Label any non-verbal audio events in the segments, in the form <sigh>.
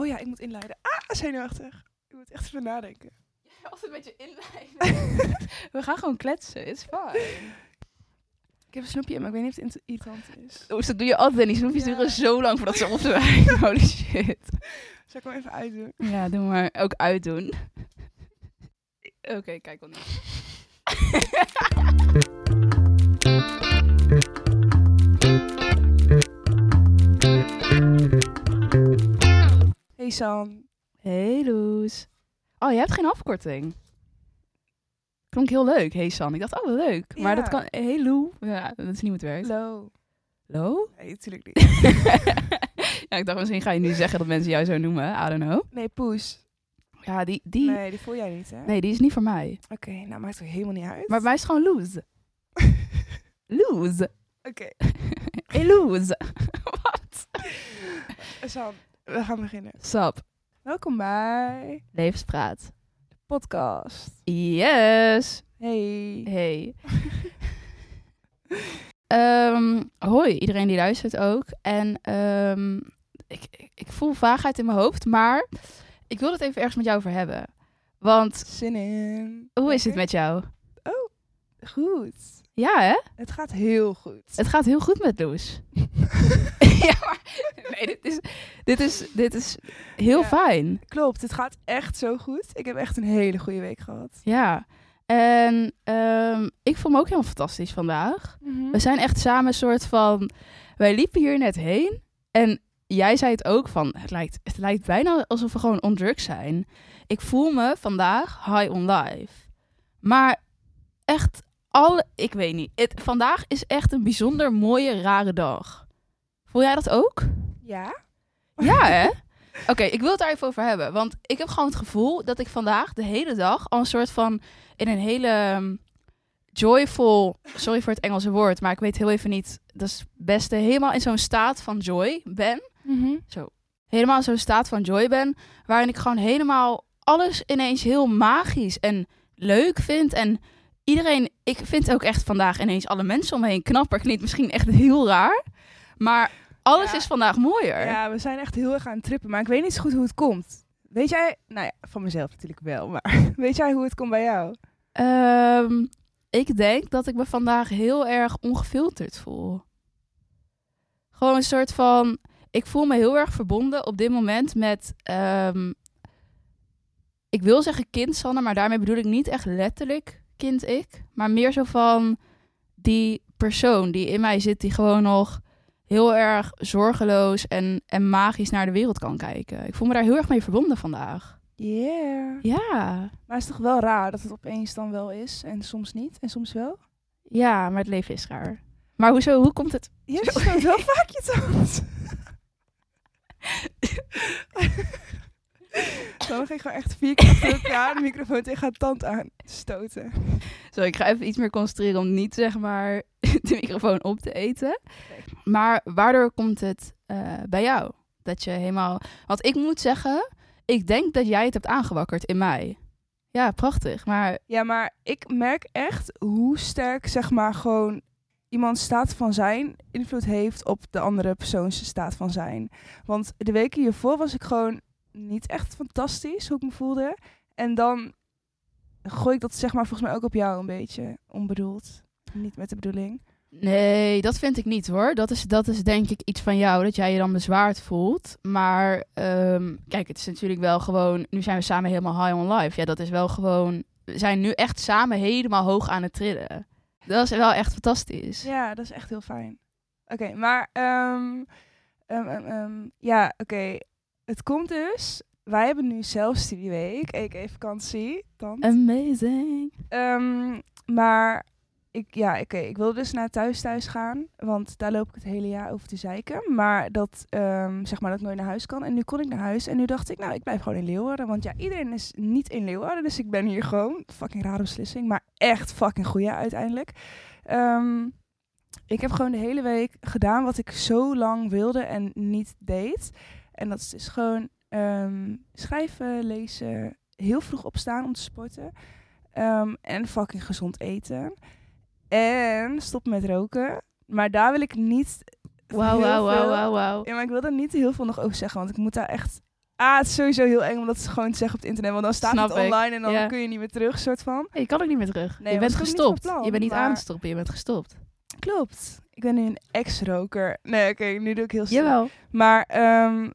Oh ja, ik moet inleiden. Ah, zenuwachtig. Ik moet echt even nadenken. <laughs> Altijd met je inleiding. <laughs> We gaan gewoon kletsen, it's fine. Ik heb een snoepje, maar ik weet niet of het irritant is. Oh, dat doe je altijd. Die snoepjes Ja. duren zo lang voordat ze op zijn. <laughs> Holy shit. Zal ik hem even uitdoen? Ja, doe maar. Ook uitdoen. Oké, kijk wel niet. Hey. Hey Loes. Oh, je hebt geen afkorting. Klonk heel leuk, hey San. Ik dacht, oh, leuk. Maar Ja. dat kan... Hey Lou. Ja, dat is niet hoe het werkt. Lo? Nee, natuurlijk niet. <laughs> ja, ik dacht, misschien ga je nu zeggen dat mensen jou zo noemen. I don't know. Nee, poes. Ja, die... die... Nee. Nee, die voel jij niet, hè? die is niet voor mij. Oké, nou maakt er helemaal niet uit. Maar bij mij is gewoon Loes. <laughs> Loes. Oké, <laughs> Hey Loes. Wat? Sam, we gaan beginnen. Sap. Welkom bij Levenspraat. de podcast. Yes. Hey. Hey. <laughs> Ehm, hoi, iedereen die luistert ook. En ehm, ik, ik, ik voel vaagheid in mijn hoofd, maar ik wil het even ergens met jou over hebben. Want Zin in. hoe is het met jou? Goed. Ja, hè? Het gaat heel goed. Het gaat heel goed met Loes. <laughs> <laughs> ja, maar nee, dit is, dit is, dit is heel Ja. fijn. Klopt, het gaat echt zo goed. Ik heb echt een hele goede week gehad. Ja. En ehm, ik voel me ook helemaal fantastisch vandaag. Mhm. We zijn echt samen een soort van... Wij liepen hier net heen. En jij zei het ook van... Het lijkt, het lijkt bijna alsof we gewoon on drugs zijn. Ik voel me vandaag high on life. Maar echt alle... Ik weet niet. Het, vandaag is echt een bijzonder mooie, rare dag. Voel jij dat ook? Ja? Ja, <laughs> hè? Oké, ik wil het daar even over hebben. Want ik heb gewoon het gevoel dat ik vandaag de hele dag al een soort van in een hele ehm, joyful, sorry voor het Engelse woord, maar ik weet heel even niet, dat is het beste, helemaal in zo'n staat van joy ben. Mhm. Helemaal in zo'n staat van joy ben, waarin ik gewoon helemaal alles ineens heel magisch en leuk vind. En iedereen, ik vind ook echt vandaag ineens alle mensen om me heen knapper. Klinkt misschien echt heel raar, maar alles Ja. is vandaag mooier. Ja, we zijn echt heel erg aan het trippen, maar ik weet niet zo goed hoe het komt. Weet jij, nou ja, van mezelf natuurlijk wel, maar <laughs> weet jij hoe het komt bij jou? Ehm, ik denk dat ik me vandaag heel erg ongefilterd voel. Gewoon een soort van. Ik voel me heel erg verbonden op dit moment met. ehm, ik wil zeggen kind Sanne, maar daarmee bedoel ik niet echt letterlijk kind ik. Maar meer zo van die persoon die in mij zit, die gewoon nog heel erg zorgeloos en, en magisch naar de wereld kan kijken. Ik voel me daar heel erg mee verbonden vandaag. Yeah. Ja. Maar het is toch wel raar dat het opeens dan wel is en soms niet en soms wel? Ja, maar het leven is raar. Maar hoezo, hoe komt het? Je stoot wel <laughs> vaak je tand. <laughs> Dan ging ik gewoon echt vier keer achter elkaar de microfoon tegen haar tand aanstoten. Zo, ik ga even iets meer concentreren om niet, zeg maar, <laughs> de microfoon op te eten. Maar waardoor komt het eh, bij jou? Dat je helemaal... Want ik moet zeggen, ik denk dat jij het hebt aangewakkerd in mij. Ja, prachtig. Maar Ja, maar ik merk echt hoe sterk, zeg maar, gewoon iemand staat van zijn invloed heeft op de andere persoons staat van zijn. Want de weken hiervoor was ik gewoon niet echt fantastisch hoe ik me voelde. En dan gooi ik dat, zeg maar, volgens mij ook op jou een beetje onbedoeld. Niet met de bedoeling. Nee, dat vind ik niet hoor. Dat is, dat is denk ik iets van jou, dat jij je dan bezwaard voelt. Maar ehm, kijk, het is natuurlijk wel gewoon... Nu zijn we samen helemaal high on life. Ja, dat is wel gewoon... We zijn nu echt samen helemaal hoog aan het trillen. Dat is wel echt fantastisch. Ja, dat is echt heel fijn. Oké, maar ehm, ehm, ja, oké. Het komt dus. Wij hebben nu zelfstudieweek, a.k.a. vakantie. Dan. Amazing. Ehm, maar ik, ja, oké, ik wilde dus naar thuis thuis gaan, want daar loop ik het hele jaar over te zeiken. Maar dat, ehm, zeg maar, dat ik nooit naar huis kan. En nu kon ik naar huis en nu dacht ik, nou, ik blijf gewoon in Leeuwarden. Want ja, iedereen is niet in Leeuwarden, dus ik ben hier gewoon. Fucking rare beslissing, maar echt fucking goeie uiteindelijk. Ehm, ik heb gewoon de hele week gedaan wat ik zo lang wilde en niet deed. En dat is dus gewoon ehm, schrijven, lezen, heel vroeg opstaan om te sporten. Ehm, en fucking gezond eten. En stop met roken. Maar daar wil ik niet Wauw, wauw, wauw, wauw, wauw. Ja, maar ik wil er niet heel veel nog over zeggen, want ik moet daar echt Ah, het is sowieso heel eng om dat gewoon te zeggen op het internet. Want dan staat Snap het ik. online en dan Ja. kun je niet meer terug, soort van. je kan ook niet meer terug. Nee, je bent gestopt. plan, je bent niet maar- aan het stoppen, je bent gestopt. Klopt. Ik ben nu een ex-roker. Nee, oké, nu doe ik heel snel. Jawel. Maar ehm,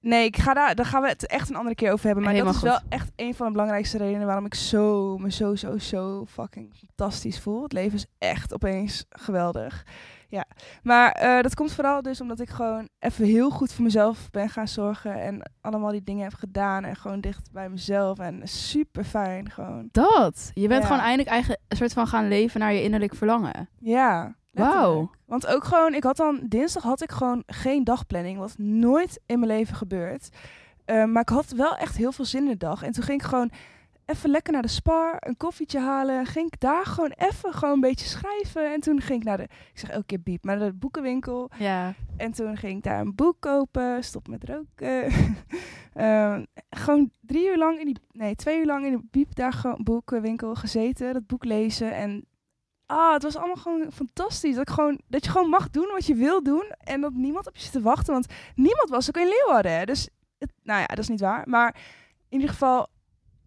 nee, ik ga daar, daar gaan we het echt een andere keer over hebben. Maar Helemaal dat is goed. wel echt een van de belangrijkste redenen waarom ik zo, me zo, zo, zo fucking fantastisch voel. Het leven is echt opeens geweldig. Ja, maar eh, dat komt vooral dus omdat ik gewoon even heel goed voor mezelf ben gaan zorgen. En allemaal die dingen heb gedaan. En gewoon dicht bij mezelf. En super fijn gewoon. Dat. Je bent Ja. gewoon eindelijk eigen, een soort van gaan leven naar je innerlijk verlangen. Ja. Wauw. Want ook gewoon, ik had dan dinsdag had ik gewoon geen dagplanning, wat nooit in mijn leven gebeurt. Eh, maar ik had wel echt heel veel zin in de dag. En toen ging ik gewoon even lekker naar de spar, een koffietje halen. Ging ik daar gewoon even gewoon een beetje schrijven. En toen ging ik naar de, ik zeg elke keer biep, maar naar de boekenwinkel. Ja. En toen ging ik daar een boek kopen, stop met roken. <laughs> Ehm, gewoon drie uur lang in die, nee, twee uur lang in de biep daar gewoon boekenwinkel gezeten, dat boek lezen. En ah, het was allemaal gewoon fantastisch. Dat, ik gewoon, dat je gewoon mag doen wat je wil doen en dat niemand op je zit te wachten. Want niemand was ook in Leeuwarden. Hè. Dus, het, nou ja, dat is niet waar. Maar in ieder geval,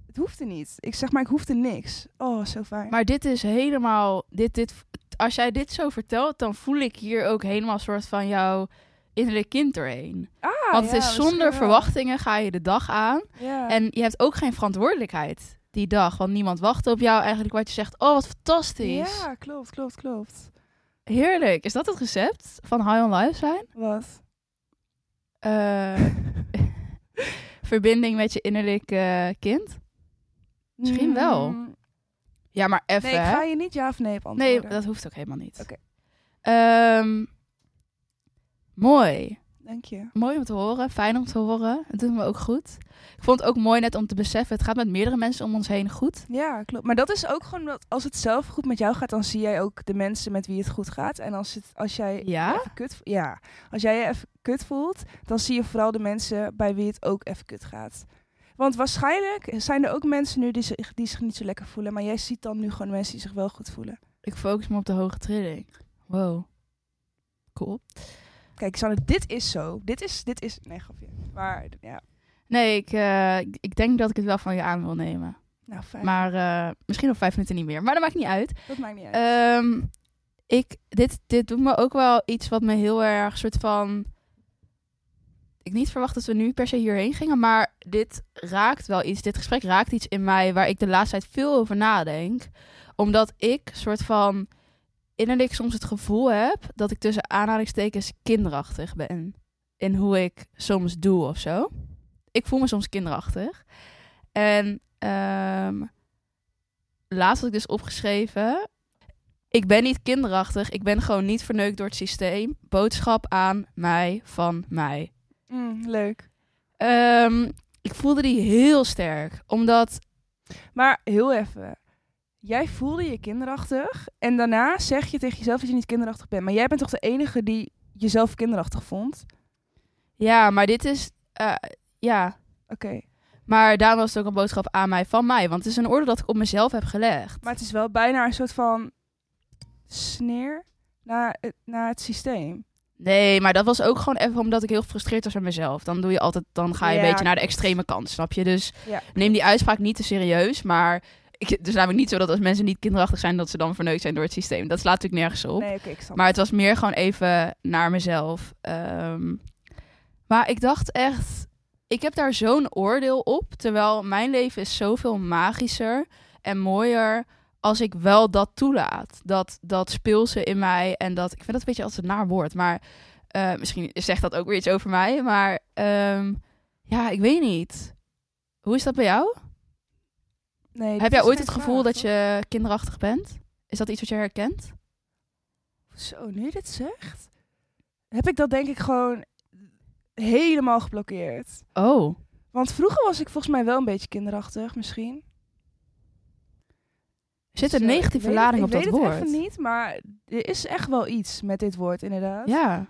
het hoefde niet. Ik zeg maar, ik hoefde niks. Oh, zo fijn. Maar dit is helemaal. Dit, dit, als jij dit zo vertelt, dan voel ik hier ook helemaal een soort van jouw innerlijk kind doorheen. ah, Want ja, het is zonder verwachtingen ga je de dag aan. Ja. En je hebt ook geen verantwoordelijkheid die dag. Want niemand wacht op jou eigenlijk wat je zegt. Oh, wat fantastisch. ja, klopt, klopt, klopt. Heerlijk. Is dat het recept van High on Life zijn? Wat? Eh, <laughs> verbinding met je innerlijk eh, kind? Misschien wel. Mm, Ja, maar even. Nee, ik ga je niet ja of nee op Nee, dat hoeft ook helemaal niet. Oké. Ehm, mooi. Dank je. Mooi om te horen. Fijn om te horen. Het doet me ook goed. Ik vond het ook mooi net om te beseffen. Het gaat met meerdere mensen om ons heen goed. Ja, klopt. Maar dat is ook gewoon dat als het zelf goed met jou gaat, dan zie jij ook de mensen met wie het goed gaat. En als, het, als jij Ja? je even kut, ja, als jij je even kut voelt, dan zie je vooral de mensen bij wie het ook even kut gaat. Want waarschijnlijk zijn er ook mensen nu die zich, die zich niet zo lekker voelen, maar jij ziet dan nu gewoon mensen die zich wel goed voelen. Ik focus me op de hoge trilling. Wow. Cool. Kijk, Sanne, dit is zo. Dit is, dit is, nee, grapje. Maar ja, Nee, ik, eh, ik- denk dat ik het wel van je aan wil nemen. nou fijn. Maar eh, misschien op vijf minuten niet meer. Maar dat maakt niet uit. dat maakt niet uit. Ehm, ik, dit, dit doet me ook wel iets wat me heel erg soort van. Ik niet verwacht dat we nu per se hierheen gingen, maar dit raakt wel iets. Dit gesprek raakt iets in mij waar ik de laatste tijd veel over nadenk. Omdat ik soort van innerlijk soms het gevoel heb dat ik tussen aanhalingstekens kinderachtig ben. In hoe ik soms doe of zo. Ik voel me soms kinderachtig. En ehm laatst had ik dus opgeschreven. Ik ben niet kinderachtig. Ik ben gewoon niet verneukt door het systeem. Boodschap aan mij van mij. Mm, leuk. Ehm, ik voelde die heel sterk. Omdat, Maar heel even. Jij voelde je kinderachtig en daarna zeg je tegen jezelf dat je niet kinderachtig bent. Maar jij bent toch de enige die jezelf kinderachtig vond? ja, maar dit is, eh, ja. Oké. Maar daarom was het ook een boodschap aan mij van mij. Want het is een oordeel dat ik op mezelf heb gelegd. Maar het is wel bijna een soort van sneer naar het, naar het systeem. Nee, maar dat was ook gewoon even omdat ik heel gefrustreerd was met mezelf. Dan doe je altijd, dan ga je Ja, een beetje naar de extreme kant, snap je? Dus Ja. neem die uitspraak niet te serieus. Maar ik, het is namelijk niet zo dat als mensen niet kinderachtig zijn, dat ze dan verneukt zijn door het systeem. Dat slaat natuurlijk nergens op. Nee, ik snap Maar het was meer gewoon even naar mezelf. Ehm, maar ik dacht echt, ik heb daar zo'n oordeel op. Terwijl mijn leven is zoveel magischer en mooier als ik wel dat toelaat. Dat, dat speelse in mij en dat, ik vind dat een beetje als een naar woord. Maar eh, misschien zegt dat ook weer iets over mij. Maar ehm, ja, ik weet niet. Hoe is dat bij jou? Nee, Heb jij ooit het gevoel vraag, dat je kinderachtig bent? Is dat iets wat je herkent? Zo, nu je dit zegt, heb ik dat denk ik gewoon helemaal geblokkeerd. Oh, Want vroeger was ik volgens mij wel een beetje kinderachtig, misschien. er zit een ik negatieve weet lading op ik dat weet woord. het even niet, maar er is echt wel iets met dit woord, inderdaad. Ja,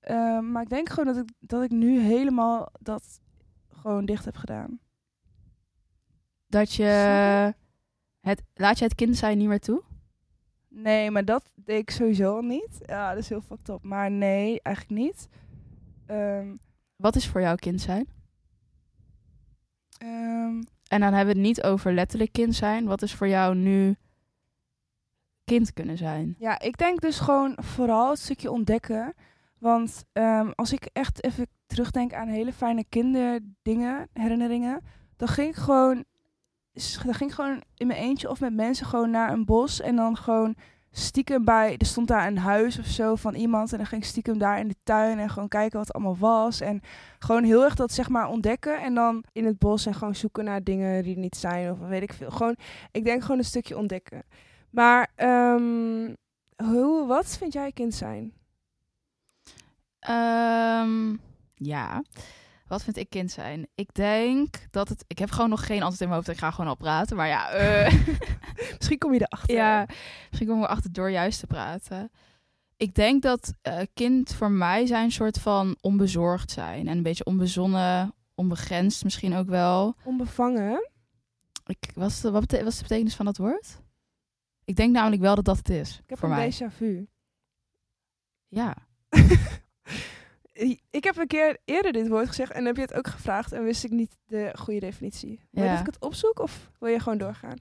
Ehm, maar ik denk gewoon dat ik, dat ik nu helemaal dat gewoon dicht heb gedaan. Dat je het laat je het kind zijn niet meer toe. Nee, maar dat deed ik sowieso al niet. Ja, dat is heel fucked up. Maar nee, eigenlijk niet. Ehm, Wat is voor jou kind zijn? Ehm, En dan hebben we het niet over letterlijk kind zijn. Wat is voor jou nu kind kunnen zijn? ja, ik denk dus gewoon vooral het stukje ontdekken. Want ehm, als ik echt even terugdenk aan hele fijne kinderdingen, herinneringen, dan ging ik gewoon, dan ging ik gewoon in mijn eentje of met mensen gewoon naar een bos en dan gewoon stiekem bij, er stond daar een huis of zo van iemand en dan ging ik stiekem daar in de tuin en gewoon kijken wat het allemaal was en gewoon heel erg dat zeg maar ontdekken en dan in het bos en gewoon zoeken naar dingen die er niet zijn of weet ik veel. Gewoon, ik denk gewoon een stukje ontdekken. Maar ehm, hoe, wat vind jij kind zijn? Ehm, ja. Wat vind ik kind zijn? Ik denk dat het... Ik heb gewoon nog geen antwoord in mijn hoofd. Ik ga gewoon al praten. Maar ja, eh, <laughs> Misschien kom je erachter. ja misschien komen we achter door juist te praten. Ik denk dat eh, kind voor mij zijn een soort van onbezorgd zijn. En een beetje onbezonnen, onbegrensd misschien ook wel. Onbevangen. Ik, wat, is de, wat, bete- wat is de betekenis van dat woord? Ik denk namelijk wel dat dat het is. Ik heb voor een mij. déjà vu. Ja. <laughs> Ik heb een keer eerder dit woord gezegd en heb je het ook gevraagd en wist ik niet de goede definitie. Wil je Ja. dat ik het opzoek of wil je gewoon doorgaan?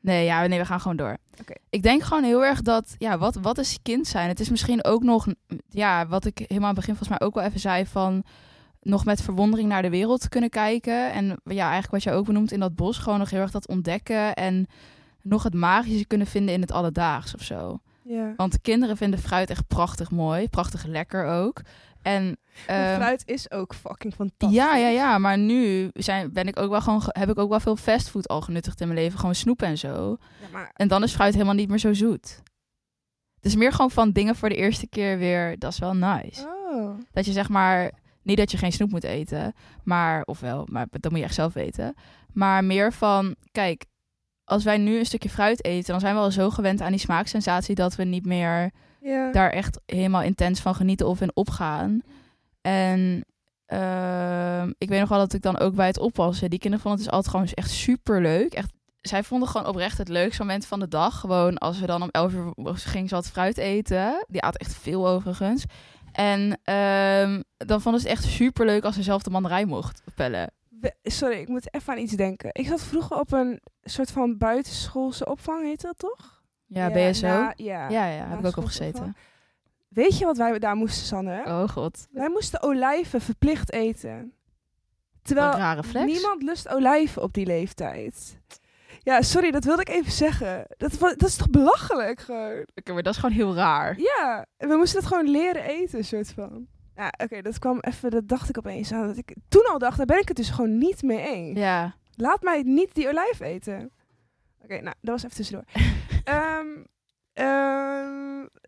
Nee, ja, nee, we gaan gewoon door. Ik denk gewoon heel erg dat, ja, wat, wat is kind zijn? Het is misschien ook nog, ja, wat ik helemaal aan het begin volgens mij ook wel even zei van nog met verwondering naar de wereld te kunnen kijken. En ja, eigenlijk wat je ook benoemt in dat bos, gewoon nog heel erg dat ontdekken en nog het magische kunnen vinden in het alledaags of zo. Ja. Want kinderen vinden fruit echt prachtig mooi, prachtig lekker ook. En ehm, fruit is ook fucking fantastisch. ja, ja, ja, maar nu zijn, ben ik ook wel gewoon, ge- heb ik ook wel veel fastfood al genuttigd in mijn leven, gewoon snoep en zo. Ja, maar En dan is fruit helemaal niet meer zo zoet. Het is meer gewoon van dingen voor de eerste keer weer, dat is wel nice. oh. Dat je zeg maar, niet dat je geen snoep moet eten, maar, ofwel, maar dat moet je echt zelf weten. Maar meer van, kijk, als wij nu een stukje fruit eten, dan zijn we al zo gewend aan die smaaksensatie dat we niet meer Ja. daar echt helemaal intens van genieten of in opgaan. En ehm, ik weet nog wel dat ik dan ook bij het oppassen, die kinderen vonden het dus altijd gewoon echt super leuk. Echt, zij vonden gewoon oprecht het leukste moment van de dag. Gewoon als we dan om 11 uur gingen ze wat fruit eten. Die aten echt veel overigens. En ehm, dan vonden ze het echt super leuk als ze zelf de mandarijn mocht pellen. Sorry, ik moet even aan iets denken. Ik zat vroeger op een soort van buitenschoolse opvang, heet dat toch? Ja, BSO. na- ja. ja, ja, heb ik ook op gezeten. Weet je wat wij daar moesten, Sanne? Oh god. Wij moesten olijven verplicht eten. Terwijl een rare flex. niemand lust olijven op die leeftijd. Ja, sorry, dat wilde ik even zeggen. Dat, dat is toch belachelijk gewoon? Oké, maar dat is gewoon heel raar. Ja, we moesten het gewoon leren eten, soort van. Ja, oké, dat kwam even, dat dacht ik opeens aan. Dat ik toen al dacht, daar ben ik het dus gewoon niet mee eens. Ja. Laat mij niet die olijf eten. Oké, nou, dat was even tussendoor. <laughs> Ehm,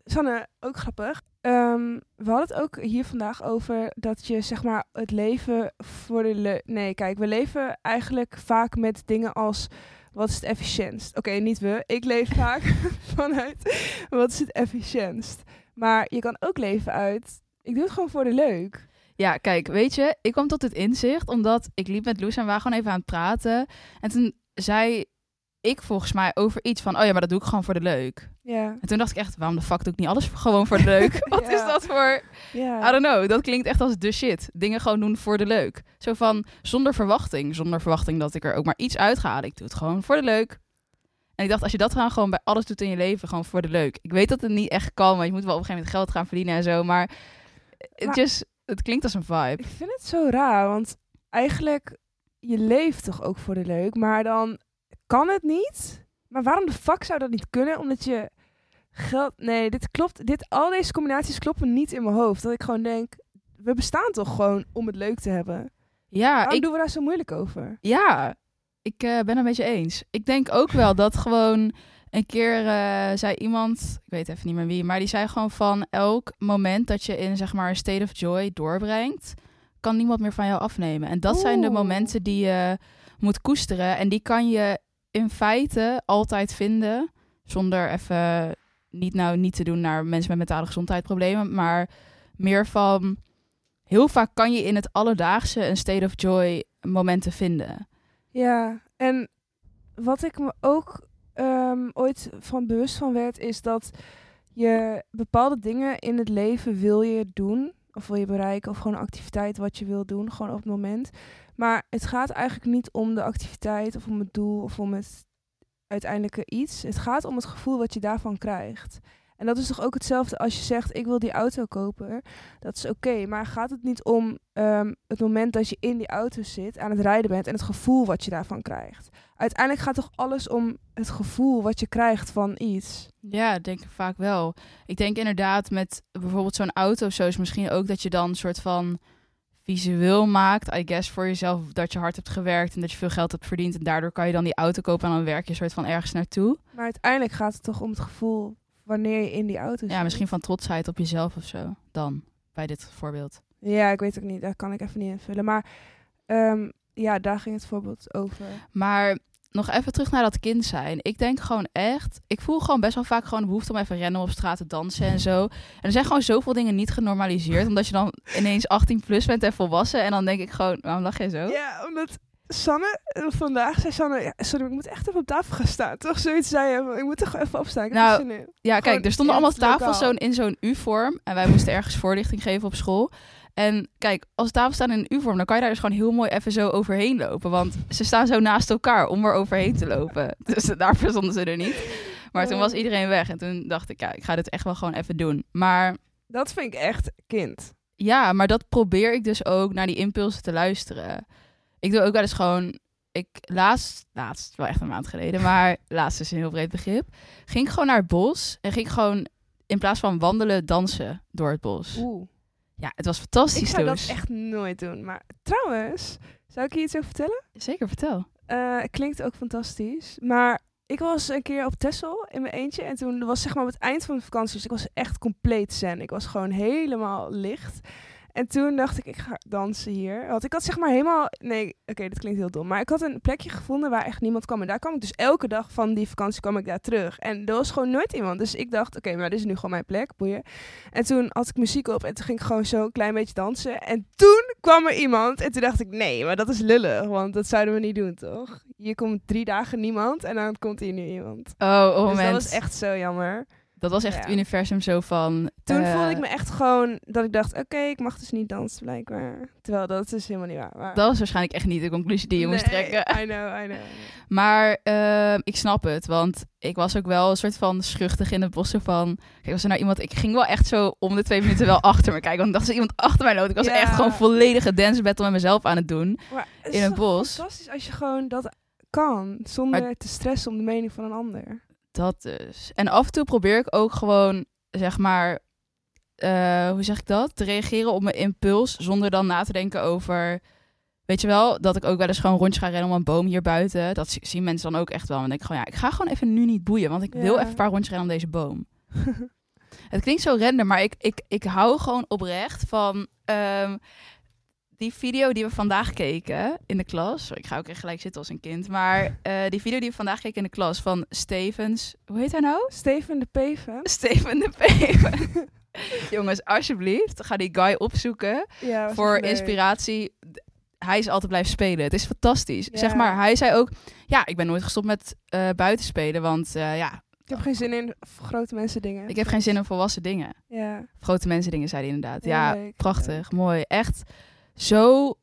Sanne, ook grappig. Ehm, we hadden het ook hier vandaag over dat je zeg maar het leven voor de... le- nee, kijk, we leven eigenlijk vaak met dingen als... Wat is het efficiëntst? Oké, niet we. Ik leef <laughs> vaak <laughs> vanuit wat is het efficiëntst. Maar je kan ook leven uit... Ik doe het gewoon voor de leuk. Ja, kijk, weet je, ik kwam tot dit inzicht omdat ik liep met Loes en we waren gewoon even aan het praten. En toen zei ik volgens mij over iets van, oh ja, maar dat doe ik gewoon voor de leuk. Ja. En toen dacht ik echt, waarom de fuck doe ik niet alles gewoon voor de leuk? <laughs> Wat is dat voor, ja. I don't know, dat klinkt echt als de shit. Dingen gewoon doen voor de leuk. Zo van, zonder verwachting, zonder verwachting dat ik er ook maar iets uit ga halen. Ik doe het gewoon voor de leuk. En ik dacht, als je dat gewoon bij alles doet in je leven, gewoon voor de leuk. Ik weet dat het niet echt kan, want je moet wel op een gegeven moment geld gaan verdienen en zo, maar het, Maar- just, het klinkt als een vibe. Ik vind het zo raar, want eigenlijk, je leeft toch ook voor de leuk, maar dan kan het niet. Maar waarom de fuck zou dat niet kunnen? Omdat je geld... Nee, dit klopt. Dit, al deze combinaties kloppen niet in mijn hoofd. Dat ik gewoon denk, we bestaan toch gewoon om het leuk te hebben. Ja, Waarom ik, doen we daar zo moeilijk over? Ja, ik eh, ben het met je eens. Ik denk ook wel <laughs> dat gewoon een keer eh, zei iemand, ik weet even niet meer wie, maar die zei gewoon van elk moment dat je in zeg maar een state of joy doorbrengt, kan niemand meer van jou afnemen. En dat zijn de momenten die je moet koesteren en die kan je in feite altijd vinden zonder even niet nou niet te doen naar mensen met mentale gezondheidsproblemen, maar meer van heel vaak kan je in het alledaagse een state of joy momenten vinden. Ja, en wat ik me ook ehm, ooit van bewust van werd, is dat je bepaalde dingen in het leven wil je doen. Of wil je bereiken of gewoon een activiteit wat je wil doen, gewoon op het moment. Maar het gaat eigenlijk niet om de activiteit of om het doel of om het uiteindelijke iets. Het gaat om het gevoel wat je daarvan krijgt. En dat is toch ook hetzelfde als je zegt, ik wil die auto kopen. Dat is oké, maar gaat het niet om ehm, het moment dat je in die auto zit, aan het rijden bent en het gevoel wat je daarvan krijgt? Uiteindelijk gaat toch alles om het gevoel wat je krijgt van iets? Ja, denk ik vaak wel. Ik denk inderdaad met bijvoorbeeld zo'n auto of zo is misschien ook dat je dan een soort van visueel maakt, I guess, voor jezelf dat je hard hebt gewerkt en dat je veel geld hebt verdiend en daardoor kan je dan die auto kopen en dan werk je soort van ergens naartoe. Maar uiteindelijk gaat het toch om het gevoel wanneer je in die auto zit? Ja, misschien van trotsheid op jezelf of zo, dan, bij dit voorbeeld. Ja, ik weet ook niet. Daar kan ik even niet invullen. Maar ehm, ja, daar ging het voorbeeld over. Maar nog even terug naar dat kind zijn. Ik denk gewoon echt, ik voel gewoon best wel vaak gewoon de behoefte om even rennen op straat te dansen en zo. En er zijn gewoon zoveel dingen niet genormaliseerd, omdat je dan ineens 18 plus bent en volwassen. En dan denk ik gewoon, waarom lach je zo? Ja, omdat Sanne, eh, vandaag zei Sanne, ja, sorry, ik moet echt even op tafel gaan staan. Toch zoiets zei je, ik moet toch even opstaan. Ik Nou. Ja, kijk, er stonden allemaal tafels zo in zo'n U-vorm. En wij moesten ergens voorlichting geven op school. En kijk, als tafels staan in een U-vorm, dan kan je daar dus gewoon heel mooi even zo overheen lopen. Want ze staan zo naast elkaar om er overheen te lopen. <laughs> Dus daarvoor stonden ze er niet. Maar toen was iedereen weg. En toen dacht ik, ja, ik ga dit echt wel gewoon even doen. Maar Dat vind ik echt kind. ja, maar dat probeer ik dus ook naar die impulsen te luisteren. Ik doe ook wel eens gewoon. Ik laatst, laatst, wel echt een maand geleden, maar <laughs> laatst is een heel breed begrip. Ging ik gewoon naar het bos en ging ik gewoon in plaats van wandelen, dansen door het bos. Oeh. Ja, het was Ik fantastisch zou toen. dat echt nooit doen. Maar trouwens, zou ik je iets over vertellen? Zeker, vertel. Het klinkt ook fantastisch. Maar ik was een keer op Texel in mijn eentje. En toen was zeg maar op het eind van de vakantie. Dus ik was echt compleet zen. Ik was gewoon helemaal licht. En toen dacht ik, ik ga dansen hier. Want ik had zeg maar helemaal... Nee, oké, dat klinkt heel dom. Maar ik had een plekje gevonden waar echt niemand kwam. En daar kwam ik dus elke dag van die vakantie kwam ik daar terug. En er was gewoon nooit iemand. Dus ik dacht, oké, maar dit is nu gewoon mijn plek. Boeien. En toen had ik muziek op en toen ging ik gewoon zo een klein beetje dansen. En toen kwam er iemand en toen dacht ik, nee, maar dat is lullig. Want dat zouden we niet doen, toch? Hier komt drie dagen niemand en dan komt hier nu iemand. Oh, oh dus moment. dat was echt zo jammer. Dat was echt Ja. het universum zo van... Toen eh, voelde ik me echt gewoon dat ik dacht, oké, ik mag dus niet dansen blijkbaar. Terwijl dat is helemaal niet waar. Maar... Dat was waarschijnlijk echt niet de conclusie die je moest trekken. I know, I know. Maar ehm, ik snap het, want ik was ook wel een soort van schuchtig in het bossen van... Kijk, was er nou iemand... Ik ging wel echt zo om de twee minuten wel <laughs> achter me kijken. Want ik dacht, als iemand achter mij loopt... Ik was Ja. echt gewoon volledige dance battle met mezelf aan het doen. Maar het In toch bos. fantastisch als je gewoon dat kan, zonder Maar- te stressen om de mening van een ander. Dat dus. En af en toe probeer ik ook gewoon, zeg maar... eh, hoe zeg ik dat? Te reageren op mijn impuls, zonder dan na te denken over... Weet je wel, dat ik ook wel eens gewoon rondjes ga rennen om een boom hier buiten. Dat zi- zien mensen dan ook echt wel. En dan denk ik gewoon, ja, ik ga gewoon even nu niet boeien. Want ik wil even een paar rondjes rennen om deze boom. <laughs> Het klinkt zo random, maar ik, ik, ik hou gewoon oprecht van ehm, die video die we vandaag keken in de klas. Ik ga ook echt gelijk zitten als een kind. Maar <laughs> eh, die video die we vandaag keken in de klas van Stevens. Hoe heet hij nou? Steven de Peven. Steven de Peven. <laughs> Jongens, alsjeblieft, ga die guy opzoeken Ja, voor inspiratie. Hij is altijd blijven spelen. Het is fantastisch. Ja. Zeg maar, hij zei ook... Ja, ik ben nooit gestopt met eh buiten spelen. Want eh, ja, Ik heb geen zin in grote mensen dingen. ik heb geen zin in volwassen dingen. Ja. Grote mensen dingen, zei hij inderdaad. Ja, leuk, prachtig, mooi. Echt zo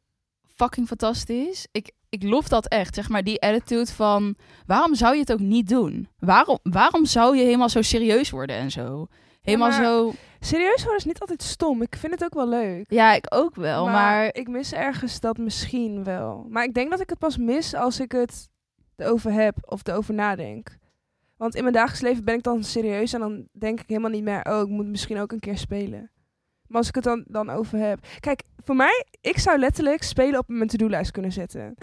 fucking fantastisch. Ik, ik lof dat echt, zeg maar, die attitude van... Waarom zou je het ook niet doen? Waarom, waarom zou je helemaal zo serieus worden en zo? Helemaal maar- zo... Serieus worden is niet altijd stom. Ik vind het ook wel leuk. Ja, ik ook wel, maar... ik mis ergens dat misschien wel. Maar ik denk dat ik het pas mis als ik het erover heb of erover nadenk. Want in mijn dagelijks leven ben ik dan serieus en dan denk ik helemaal niet meer, oh, ik moet misschien ook een keer spelen. Maar als ik het dan, dan over heb. Kijk, voor mij, ik zou letterlijk spelen op mijn to-do-lijst kunnen zetten.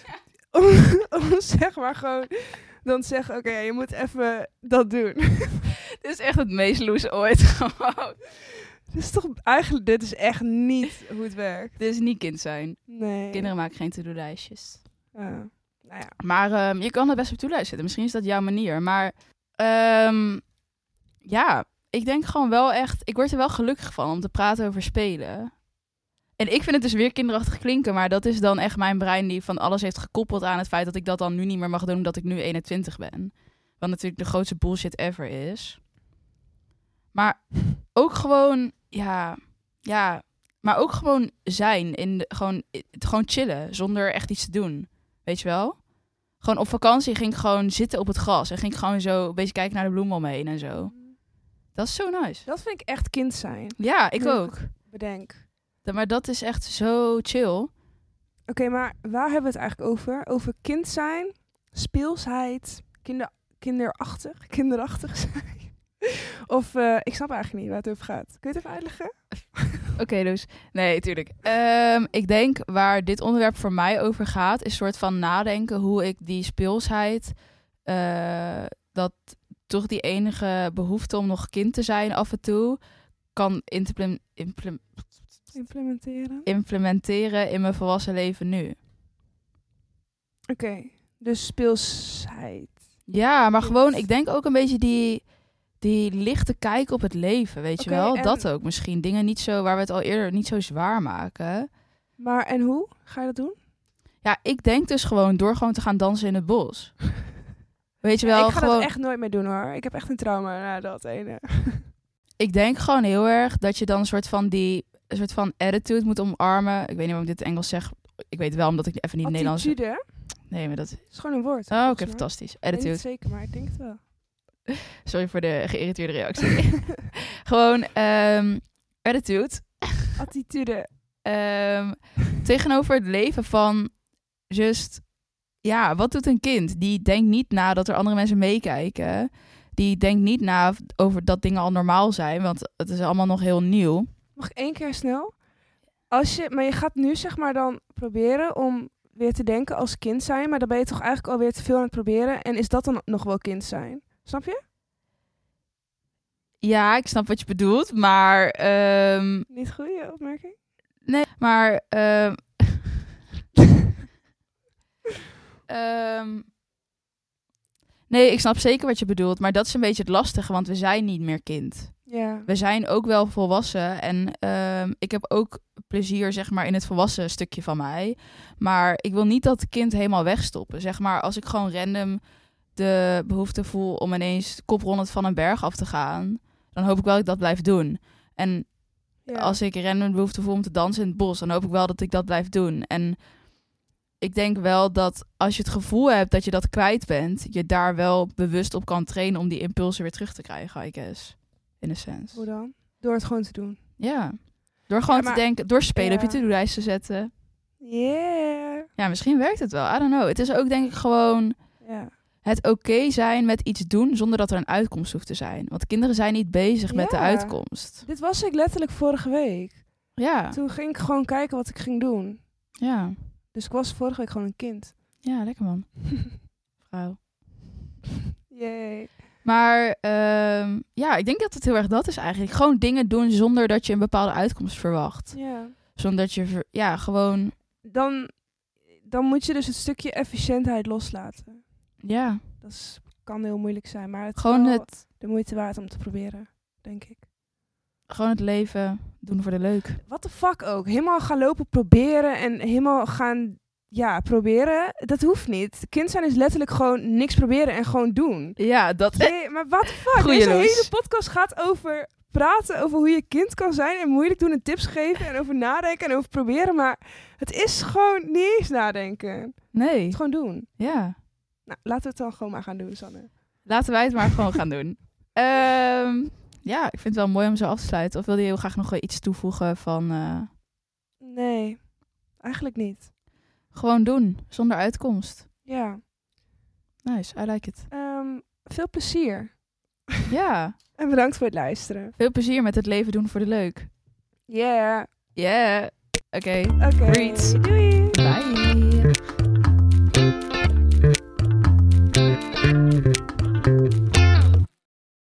<laughs> om, om zeg maar gewoon dan te zeggen, oké, je moet even dat doen. <laughs> Dit is echt het meest loose ooit <laughs> gewoon. Dit is toch eigenlijk, dit is echt niet hoe het werkt. Dit is niet kind zijn. Nee. Kinderen maken geen to-do-lijstjes. Ja. nou ja. Maar ehm, je kan het best op to-lijst zetten. Misschien is dat jouw manier. Maar ehm, ja, ik denk gewoon wel echt... Ik word er wel gelukkig van om te praten over spelen. En ik vind het dus weer kinderachtig klinken. Maar dat is dan echt mijn brein die van alles heeft gekoppeld aan het feit... dat ik dat dan nu niet meer mag doen omdat ik nu 21 ben. Wat natuurlijk de grootste bullshit ever is. Maar ook gewoon, ja... Ja, Maar ook gewoon zijn. In gewoon, gewoon chillen. Zonder echt iets te doen. Weet je wel? Gewoon op vakantie ging ik gewoon zitten op het gras. En ging ik gewoon zo een beetje kijken naar de bloemen omheen en zo. Dat is zo nice. Dat vind ik echt kind zijn. Ja, ik ook. Bedenk. Da- Maar dat is echt zo chill. Oké, maar waar hebben we het eigenlijk over? Over kind zijn, speelsheid, kinder, kinderachtig, <laughs> kinderachtig zijn. <laughs> Of, eh, ik snap eigenlijk niet waar het over gaat. Kun je het even uitleggen? <laughs> Oké, dus. Nee, tuurlijk. Ehm, ik denk waar dit onderwerp voor mij over gaat, is een soort van nadenken hoe ik die speelsheid, eh, dat toch die enige behoefte om nog kind te zijn af en toe, kan implem- implem- Implementeren. implementeren in mijn volwassen leven nu. Oké, dus speelsheid. Ja, maar gewoon, ik denk ook een beetje die, die lichte kijk op het leven, weet je wel? en- Dat ook misschien. Dingen niet zo, waar we het al eerder niet zo zwaar maken. Maar en hoe ga je dat doen? Ja, ik denk dus gewoon door gewoon te gaan dansen in het bos. <laughs> Weet je wel, ik ga gewoon. dat echt nooit meer doen hoor. Ik heb echt een trauma na dat ene. <laughs> Ik denk gewoon heel erg dat je dan een soort van die een soort van attitude moet omarmen. Ik weet niet waarom ik dit in Engels zeg. Ik weet wel omdat ik even niet Nederlands. Attitude Nee, maar dat. is gewoon een woord. Oh, oké, fantastisch. Attitude. zeker, maar ik denk het wel. <laughs> Sorry voor de geïrriteerde reactie. <laughs> gewoon ehm attitude. Attitude. Ehm, tegenover het leven van just, ja, wat doet een kind? Die denkt niet na dat er andere mensen meekijken. Die denkt niet na over dat dingen al normaal zijn, want het is allemaal nog heel nieuw. Mag ik één keer snel? Als je, maar je gaat nu zeg maar dan proberen om weer te denken als kind zijn, maar dan ben je toch eigenlijk alweer te veel aan het proberen. En is dat dan nog wel kind zijn? Snap je? Ja, ik snap wat je bedoelt, maar ehm, Niet goede opmerking? nee, maar ehm, ehm, nee, ik snap zeker wat je bedoelt, maar dat is een beetje het lastige, want we zijn niet meer kind. Ja. we zijn ook wel volwassen en ehm, ik heb ook plezier zeg maar in het volwassen stukje van mij. Maar ik wil niet dat kind helemaal wegstoppen. Zeg maar als ik gewoon random de behoefte voel om ineens koprondend van een berg af te gaan, dan hoop ik wel dat ik dat blijf doen. En ja. als ik random de behoefte voel om te dansen in het bos, dan hoop ik wel dat ik dat blijf doen. En ik denk wel dat als je het gevoel hebt dat je dat kwijt bent, je daar wel bewust op kan trainen om die impulsen weer terug te krijgen, I guess. In a sense. Hoe dan? Door het gewoon te doen. Ja. Door gewoon Ja, maar- te denken, door spelen op je to-do-lijst te zetten. Yeah. Ja, misschien werkt het wel. I don't know. Het is ook denk ik gewoon Ja. het oké zijn met iets doen zonder dat er een uitkomst hoeft te zijn. Want kinderen zijn niet bezig met de uitkomst. Dit was ik letterlijk vorige week. Ja, Toen ging ik gewoon kijken wat ik ging doen. ja. Dus ik was vorige week gewoon een kind. Ja, lekker man. <laughs> Vrouw. Yay. Maar ehm, ja, ik denk dat het heel erg dat is eigenlijk. Gewoon dingen doen zonder dat je een bepaalde uitkomst verwacht. Ja. Zonder dat je, ja, gewoon, Dan, dan moet je dus het stukje efficiëntheid loslaten. ja, Dat is, kan heel moeilijk zijn, maar het is gewoon wel het, de moeite waard om te proberen, denk ik. Gewoon het leven doen voor de leuk. Wat de fuck ook. Helemaal gaan lopen proberen en helemaal gaan, ja, proberen. Dat hoeft niet. Kind zijn is letterlijk gewoon niks proberen en gewoon doen. Ja, dat, Nee, maar wat de fuck? Goeie Deze hele podcast gaat over praten over hoe je kind kan zijn en moeilijk doen en tips geven en over nadenken en over proberen. Maar het is gewoon niet eens nadenken. Het nee, is gewoon doen. ja. Nou, laten we het dan gewoon maar gaan doen, Sanne. Laten wij het maar gewoon gaan doen. <laughs> Ehm, ja, ik vind het wel mooi om zo af te sluiten. Of wilde je heel graag nog wel iets toevoegen van eh, Nee, eigenlijk niet. gewoon doen, zonder uitkomst? Ja. Nice, I like it. Ehm, veel plezier. Ja, <laughs> En bedankt voor het luisteren. veel plezier met het leven doen voor de leuk. Yeah. Yeah, oké. Oké. Greets. Doei.